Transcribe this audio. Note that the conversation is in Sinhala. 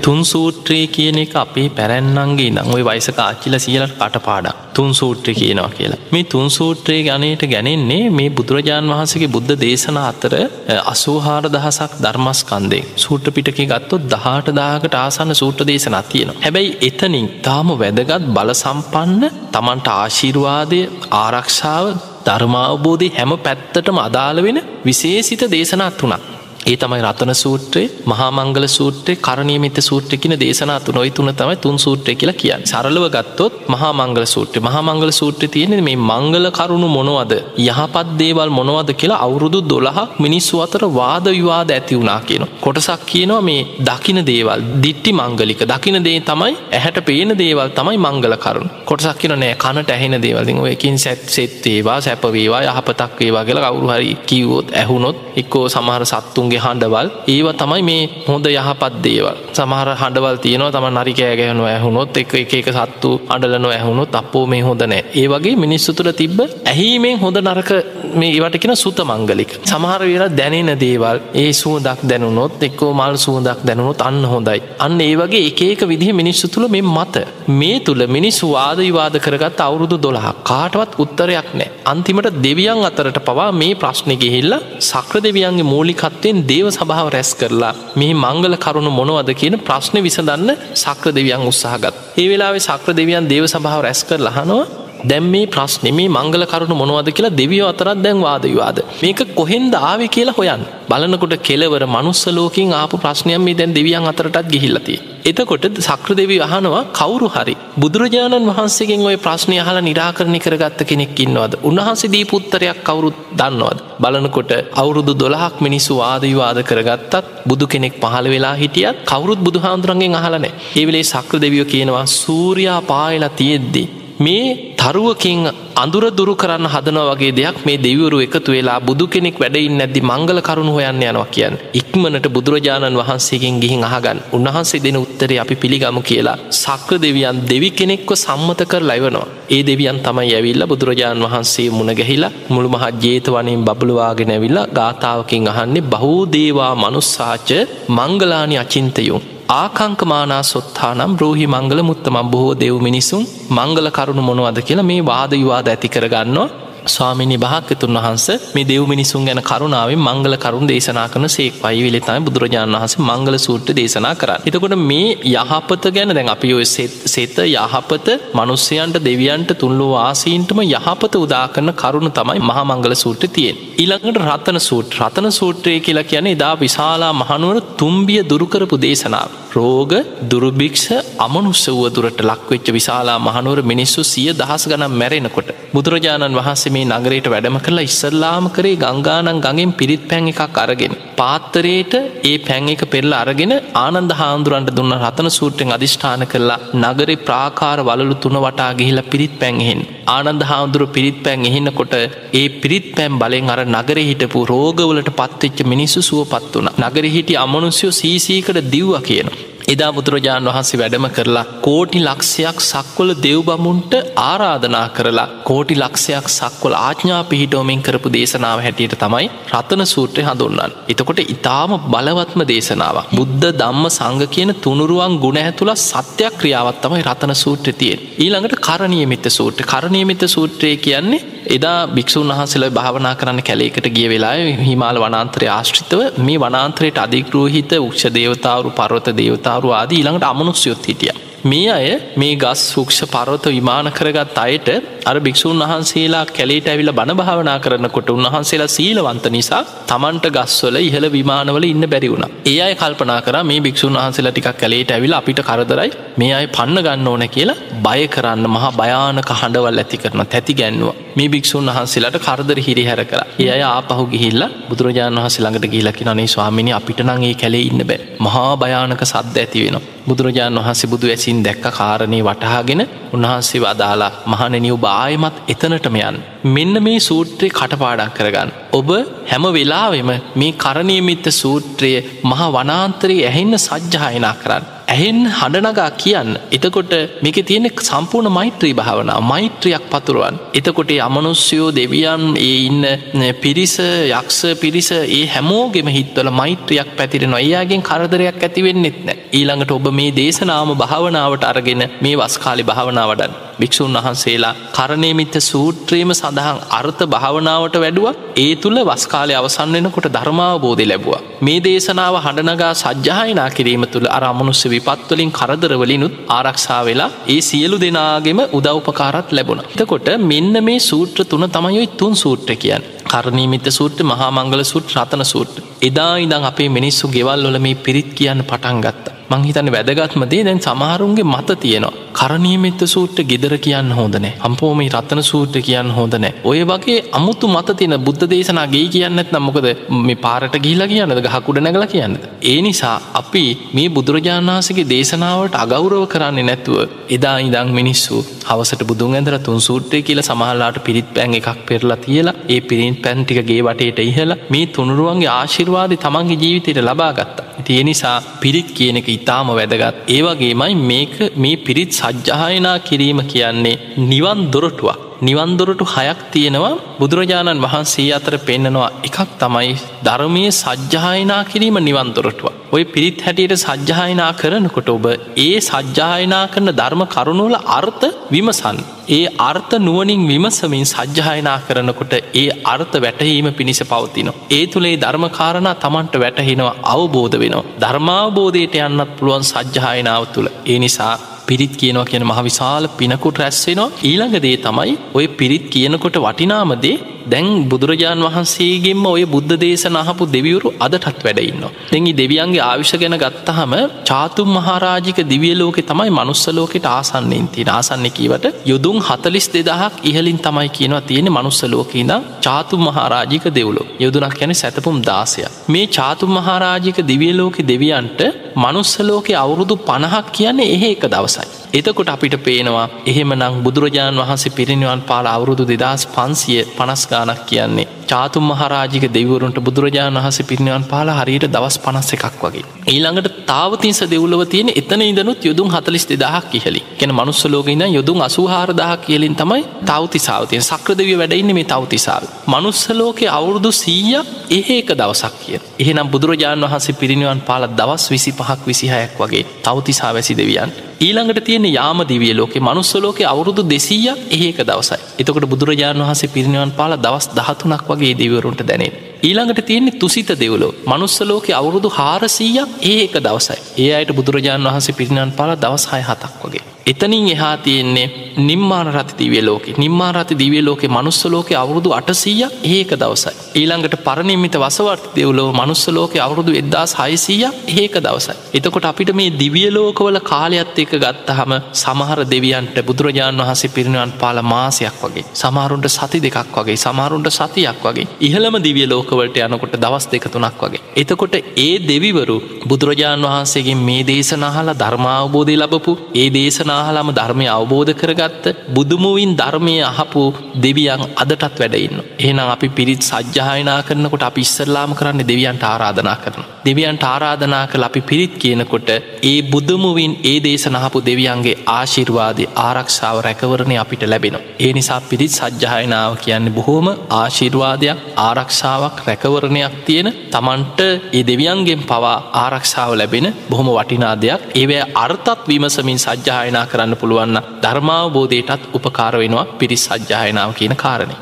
තුන් සූත්‍රයේ කියන එක අපේ පැරැන්නන්ගේ නම් ඔය වයිසක ආච්චිල සියලට කටපාඩක් තුන් සූත්‍රය කියනවා කියලා. මේ තුන් සූත්‍රයේ ගනයට ගැනෙන්නේ මේ බුදුරජාණන් වහන්සගේ බුද්ධ දේශන අතර අසූහාර දහසක් ධර්මස්කන්දේ සූට්‍ර පිටක ගත්තොත් දහට දාකට ආසන්න සූට්‍ර දේශන තියෙන. හැබැයි එතනින් තාම වැදගත් බල සම්පන්න තමන්ට ආශීර්වාදය ආරක්ෂාව ධර්මාවබෝධය හැම පැත්තටම අදාළ වෙන විශේසිත දේශනත් වුණක්. ඒ තමයි රතන සූත්‍රයේ මහාමංගල සූත්‍රය කරණීමිත සූත්‍රකින දේශනාතු නොයි තුන. තමයි තුන් සූත්‍රය කියලා කියන්න. සරලව ගත්තොත් මහාමංගල සූත්‍රය. මහාමංගල සූත්‍රය තියෙන මේ මංගල කරුණු මොනවද? යහපත් දේවල් මොනවද කියලා අවුරුදු දොළහක් මිනිස්සු අතර වාද විවාද ඇති වුණා කියන. කොටසක් කියනවා මේ දකින දේවල් දිට්ටි මංගලික. දකින දේ තමයි ඇහැට පේන දේවල් තමයි මංගල කරුණ. කොටසක් කියන නෑ කනට ඇහෙන දේවල්දිින් ඔයකින් සැත් සෙත්තේවා සැපවේවා යහපතක් වේවා කියලා කවුරු හරි කිව්වොත් ඇහුනොත් එක්කෝ සමහර සත්තුන් ඔවුන්ගේ හඬවල්. ඒව තමයි මේ හොඳ යහපත් දේවල්. සමහර හඬවල් තියෙනවා තම නරිකෑගැහනු ඇහුණොත් එක එක සත්තු අඩලන ඇහුණොත් අපෝ මේ හොඳ නෑ. ඒ වගේ මිනිස්සු තුළ තිබ්බ ඇහීමෙන් හොඳ නරක මේ ඒවට කියෙන සුත මංගලික. සමහර වෙලා දැනෙන දේවල් ඒ සුවදක් දැනුනොත් එක්කෝ මල් සුවදක් දැනුනොත් අන්න හොඳයි. අන්න ඒ වගේ එකක විදිහ මිනිස්සු තුළ මේ මත. මේ තුළ මිනිස්සු වාදවිවාද කරගත් අවුරුදු දොළහ කාටවත් උත්තරයක් නෑ. අන්තිමට දෙවියන් අතරට පවා මේ ප්‍රශ්නය ගෙහිල්ල සක්‍ර දෙවියන්ගේ මූලිකත්වයෙන් දේව සභාව රැස් කරලා මේ මංගල කරුණු මොනවද කියන ප්‍රශ්න විසඳන්න සක්‍ර දෙවියන් උත්සාහගත්. ඒ වෙලාවේ සක්‍ර දෙවියන් දේව සභාව රැස් කර ලහනවා දැම් මේ ප්‍රශ්නෙ මේ මංගල කරුණු මොනවද කියලා දෙවියෝ අතරත් දැන් වාදවිවාද මේක කොහෙන්ද ආවි කියලා හොයන් බලනකොට කෙලවර මනුස්සලෝකින් ආපු ප්‍රශ්නයම් මේ දැන් දෙවියන් අතරටත් ගිහිල්ලතිය. එතකොට සක්‍ර දෙවි අහනවා කවුරු හරි බුදුරජාණන් වහන්සේගෙන් ඔය ප්‍රශ්නය හලා නිරාකරණය කරගත්ත කෙනෙක් ඉන්නවද? උන්වහන්සේ දී පුත්තරයක් කවුරුත් දන්නවද? බලනකොට අවුරුදු දොළහක් මිනිස්සු වාදවිවාද කරගත්තත් බුදු කෙනෙක් පහළ වෙලා හිටියත් කවුරුත් බුදු හාන්දුරන්ගෙන් අහලනෑ ඒවෙලේ සක්‍ර දෙවියෝ කියනවා සූරයා පායලා තියෙද්දී මේ තරුවකින් අඳුර දුරු කරන්න හදන වගේ දෙයක් මේ දෙවරු එකතු වෙලා බුදු කෙනෙක් වැඩයින් නැද්දි මංගල කරුණු හොයන්න යනවා කියන්න. ඉක්මනට බුදුරජාණන් වහන්සේගෙන් ගිහින් අහගන්න උන්වහන්සේ දෙන උත්තරේ අපි පිළිගමු කියලා. සක්‍ර දෙවියන් දෙවි කෙනෙක්ව සම්මත කර ලැවනවා. ඒ දෙවියන් තමයි ඇවිල්ල බුදුරජාණන් වහන්සේ මුණගැහිලා මුළු මහත් ජේතවනින් බබළුවාගෙන ඇවිල්ලා ගාථාවකින් අහන්නේ බහූදේවා මනුස්සාච මංගලානි අචින්තයුම්. ආකංකමානා සොත්තානම් රෝහි මංගල මුත්තමම් බොහෝ දෙව් මිනිසුන් මංගල කරුණු මොනවද කියලා මේ වාද විවාද ඇති කරගන්නවා ස්වාමිනි භාක්‍යතුන් වහන්ස මේ දෙව් මිනිසුන් ගැන කරුණාවෙන් මංගල කරුණ දේශනා කරන සේක් පයිවිලතයි බුදුරජාණන් වහස මංගල සූට්‍ර දේශනා කර. එතකොට මේ යහපත ගැන දැන් අපි ඔය සෙත යහපත මනුස්්‍යයන්ට දෙවියන්ට තුන්ලෝ ආසීන්ටම යහපත උදාකරන කරුණු තමයි මහා මංගල සූට්‍ර තියෙන්. ඊළඟට රතන සූට් රතන සූත්‍රය කියලා කියන එදා විශාලා මහනුවර තුම්බිය දුරුකරපු දේශනාව. රෝග දුරුභික්ෂ අමනුස්ස වුව දුරට ලක්වෙච්ච විශාලා මහනුවර මිනිස්සු සිය දහස් ගනම් මැරෙනකොට. බුදුරජාණන් වහන්සේ මේ නගරයට වැඩම කරලා ඉස්සල්ලාම කරේ ගංගානන් ගඟෙන් පිරිත් පැන් එකක් අරගෙන. පාත්තරයට ඒ පැන් එක පෙරල අරගෙන ආනන්ද හාමුදුරන්ට දුන්න රතන සූට්‍රෙන් අධිෂ්ඨාන කරලා නගරේ ප්‍රාකාර වලු තුන වටා ගිහිලා පිරිත් පැන්හෙන්. ආනන්ද හාමුදුරු පිරිත් පැන් එහින්නකොට ඒ පිරිත් පැම් බලෙන් අර නගර හිටපු රෝගවලට පත්වෙච්ච මිනිස්සු සුව පත් වන. නගර හිටි අමනුස්යෝ සීසීකට දිව්ව කියන. එදා බුදුරජාණන් වහන්සේ වැඩම කරලා කෝටි ලක්ෂයක් සක්වල දෙව්බමුන්ට ආරාධනා කරලා කෝටි ලක්ෂයක් සක්වල ආඥා පිහිටෝමින් කරපු දේශනාව හැටියට තමයි රතන සූත්‍රය හඳුන්නන්. එතකොට ඉතාම බලවත්ම දේශනාවක්. බුද්ධ දම්ම සංග කියන තුනුරුවන් ගුණ ඇතුළ සත්‍යයක් ක්‍රියාවත් තමයි රතන සූත්‍ර තියෙන්. ඊළඟට කරණීයමිත සූත්‍ර කරණීයමිත සූත්‍රය කියන්නේ එදා භික්‍ෂූන් වහන්සේල භාවනා කරන්න කැලේකට ගිය වෙලා හිමාල වනාන්තරය ආශ්‍රිතව මේ වනාන්තරයට අධිග්‍රෝහිත උක්ෂ දේවතාවරු පරවත දේවතාවරු ආදී ඊළඟට අමනුස්යොත් හිටිය. මේ අය මේ ගස් ශුක්ෂ පරවත විමාන කරගත් අයට අර භික්‍ෂූන් වහන්සේලා කැලේට ඇවිල බණ භාවනා කරනකොට උන්වහන්සේලා සීලවන්ත නිසා තමන්ට ගස්වල ඉහළ විමානවල ඉන්න බැරි වුණ. ඒ අය කල්පනා කර මේ භික්‍ෂූන් වහන්සේලා ටිකක් කැලේට ඇවිල අපිට කරදරයි මේ අය පන්න ගන්න ඕන කියලා බය කරන්න මහා භයානක හඬවල් ඇති කරන තැති ගැන්නවා. මේ භික්‍ෂූන් වහන්සේලාට කරදර හිරිහැර කර ඒ අය ආපහු ගිහිල්ල බුදුරජාණන් වහස ළඟට ගිලකි නේ ස්වාමිනි අපිට නගේ කැලේ ඉන්න බෑ මහා භයානක සද්ද ඇති වෙන. බුදුරජාණන් වහන්සේ බුදු ඇසින් දැක්ක කාරණය වටහාගෙන උන්වහන්සේ වදාලා මහනනිව් බායමත් එතනටම යන්. මෙන්න මේ සූත්‍රය කටපාඩක් කරගන්න. ඔබ හැම වෙලාවෙම මේ කරණයමිත්ත සූත්‍රය මහා වනාන්තරයේ ඇහෙන්න සජ්්‍යායනා කරන්න. ඇහෙන් හඬනගා කියන්න. එතකොට මේක තියෙන සම්පූර්ණ මෛත්‍රී භාවනා මෛත්‍රයක් පතුරුවන් එතකොට අමනුස්්‍යයෝ දෙවියන් ඒ ඉන්න පිරිස යක්ෂ පිරිස ඒ හැමෝගෙම හිත්වල මෛත්‍රයක් පැතිරෙන එයාගෙන් කරදරයක් ඇතිවෙන්නෙත් නෑ. ඊළඟට ඔබ මේ දේශනාම භාවනාවට අරගෙන මේ වස්කාලි භාවනාවඩන් භික්‍ෂූන් වහන්සේලා කරණයමිත්ත සූත්‍රයම සඳහන් අර්ථ භාවනාවට වැඩුව. ඒ තුළ වස්කාලය අවසන් වෙනකොට ධර්මාවබෝධය ලැබවා. මේ දේශනාව හඬනගා සජ්්‍යායනා කිරීම තුළ අරමුණුස්ස විපත්වලින් කරදරවලිනුත් ආරක්ෂා වෙලා ඒ සියලු දෙනාගෙම උදව්පකාරත් ලැබුණ. එතකොට මෙන්න මේ සූත්‍ර තුන තමයොයි තුන් සූත්‍ර කියන්. කරණීමිත සූත්‍ර මහා මංගල සුට් රතන සූට්. එදා ඉදං අපේ මිනිස්සු ගෙවල් වල මේ පිරිත් කියන්න පටන් ගත්ත. මංහිතන්න වැදගත්මදේ දැන් සමහරුන්ගේ මත තියෙනවා. කරණීමිත්ත සූට්‍ර ගෙදර කියන්න හෝදනෑ හම්පෝම රත්තන සූට්‍ර කියන්න හෝදනෑ ඔය වගේ අමුතු මත තින බුද්ධ දේශනාගේ කියන්නත් නම්මොකද මේ පාරට ගිහිලා කියන්නද? ගහකුඩ නැගල කියන්න. ඒ නිසා අපි මේ බුදුරජාණන් වහන්සගේ දේශනාවට අගෞරව කරන්නේ නැතුව එදා ඉදං මිනිස්සු හවසට බුදුන් ඇදර තුන් සූට්‍රය කියල සමහලාට පිරිත් පැන් එකක් පෙරලා තියලා ඒ පිරිත් පැන්ටිකගේ වටේට ඉහලා මේ තුනුරුවන්ගේ ආශිර්වාද තමන්ගේ ජීවිතයට ලබා ගත්තා. තිය නිසා පිරිත් කියන එක ඉතාම වැදගත්. ඒවගේමයි මේක මේ පිරිත් සජ්්‍යායනා කිරීම කියන්නේ නිවන් දොරටුවක්. නිවන්දොරටු හයක් තියෙනවා බුදුරජාණන් වහන්සේ අතර පෙන්නනවා එකක් තමයි ධර්මය සජ්්‍යායනා කිරීම නිවන්දොරටුව. ඔය පිරිත් හැටියට සජ්්‍යායනා කරනකොට ඔබ ඒ සජ්්‍යායනා කරන ධර්ම කරුණුවල අර්ථ විමසන්. ඒ අර්ථ නුවනින් විමසමින් සජ්්‍යායනා කරනකොට ඒ අර්ථ වැටහීම පිණිස පවතිනවා. ඒ තුළේ ධර්මකාරණ තමන්ට වැටහෙනවා අවබෝධ වෙනවා. ධර්මාවබෝධයට යන්නත් පුළුවන් සජ්්‍යායනාව තුළ. ඒ නිසා පිරිත් කියනවා කියන මහ විශාල පිනකුට රැස්සෙනවා ඊළඟදේ තමයි ඔය පිරිත් කියනකොට වටිනාමදේ දැන් බුදුරජාණන් වහන්සේගෙන්ම ඔය බුද්ධ දේශන අහපු දෙවියවරු අදටත් වැඩඉන්න. දෙඟි දෙවියන්ගේ ආවිශ ගැන ගත්තහම චාතුම් මහරාජික දිවිය ලෝකෙ තමයි මනුස්සලෝකෙට ආසන්නෙන් තින ආසන්නකීවට යුදුන් හතලිස් දෙදහක් ඉහලින් තමයි කියනවා තියෙන මනුස්සලෝකීද චාතුම් මහරාජික දෙව්ලෝ යුදුනක් යැන සැතපුම් දාසය. මේ චාතුම් මහරාජික දිවියලෝකෙ දෙවියන්ට මනුස්සලෝකෙ අවුරුදු පණහක් කියන්නේ එහෙ එක දවසයි. එතකොට අපිට පේනවා එහෙම නං බුදුරජාණන් වහන්සේ පිරිනිවන් පාල අවුරුදු දෙදස් පන්සිය පනස්ගානක් කියන්නේ. චාතුම් මහරාජික දෙවරුන්ට බුදුරජාණන් වහස පිරිනිවන් පාල හරියට දවස් පනස්ස එකක් වගේ. ඊළඟට තාවතින්ස දෙව්ලව තියෙන එතන ඉදනුත් යොදුම් හතලිස් දෙදහක් කියහලි කෙන මනුස්සලෝගන්න යොදුම් අසූහාරදහ කියලින් තමයි තවතිසාාවතිය සක්‍රදවිය වැඩඉන්න මේ තවතිසාාව. මනුස්සලෝකෙ අවුරුදු සීය ඒඒක දවසක් කිය. එහෙනම් බුදුරජාණන් වහන්සේ පිරිනිවන් පාල දවස් විසි පහක් විසිහයක් වගේ තවතිසා වැසි දෙවියන්. ඊළඟට තියෙන යාම දිවිය ලෝක මනුස්සලෝක අවුරුදු දෙසීය ඒක දවසයි. එතකොට බුදුරජාණන් වහසේ පිරිනිවන් පාල දවස් දහතුනක් වගේ දෙවරුන්ට දැනෙන්. ඊළඟට තියෙන්නේ තුසිත දෙවලෝ මනුස්සලෝක අවුරුදු හාරසීයක් ඒක දවසයි. ඒ අයට බුදුරජාණන් වහන්සේ පිරිනිවන් පාල දවස් හය හතක් වගේ. එතනින් එහා තියෙන්නේ නිම්මාන රති දිවිය ලෝක නිම්මා රති දිවිය ලෝක මනුස්සලෝක අවුරුදු අටසීය ඒක දවසයි. ඊළඟට පරණිමිත වසවර්ත දෙව්ලෝ මනුස්සලෝක අවුරුදු එදදාස් හයිසීය ඒක දවසයි. එතකොට අපිට මේ දිවියලෝකවල කාලයක්ත් එක ගත්තහම සමහර දෙවියන්ට බුදුරජාණන් වහසේ පිරිනිවන් පාල මාසයක් වගේ සමහරුන්ට සති දෙකක් වගේ සමහරුන්ට සතියක් වගේ ඉහළම දිවිය ලෝකවලට යනකොට දවස් දෙකතුනක් වගේ. එතකොට ඒ දෙවිවරු බුදුරජාණන් වහන්සේගේ මේ දේශනහලා ධර්මාවබෝධය ලබපු ඒ දේශනාහලම ධර්මය අවබෝධ කරගත්ත බුදුමුවින් ධර්මය අහපු දෙවියන් අදටත් වැඩඉන්න. එහනම් අපි පිරිත් සජ්්‍යායනා කරනකොට අපි ඉස්සරලාම කරන්න දෙවියන්ට ආරාධනා කරන. දෙවියන්ට ආරාධනා කළ අපි පිරිත් කියනකොට ඒ බුදුමුවින් ඒ දේශනහපු දෙවියන්ගේ ආශිර්වාදය ආරක්ෂාව රැකවරණය අපිට ලැබෙන. ඒ නිසා පිරිත් සජ්්‍යායනාව කියන්නේ බොහෝම ආශිර්වාදයක් ආරක්ෂාවක් රැකවරණයක් තියෙන තමන්ට ඒ දෙවියන්ගෙන් පවා ආරක්ෂාව ලැබෙන බොහොම වටිනා දෙයක් ඒවැ අර්තත් විමසමින් සජ්්‍යායනා කරන්න පුළුවන්න ධර්මාවබෝධයටත් උපකාර වෙනවා පිරිස් සජ්්‍යායනාව කියන කාරණය.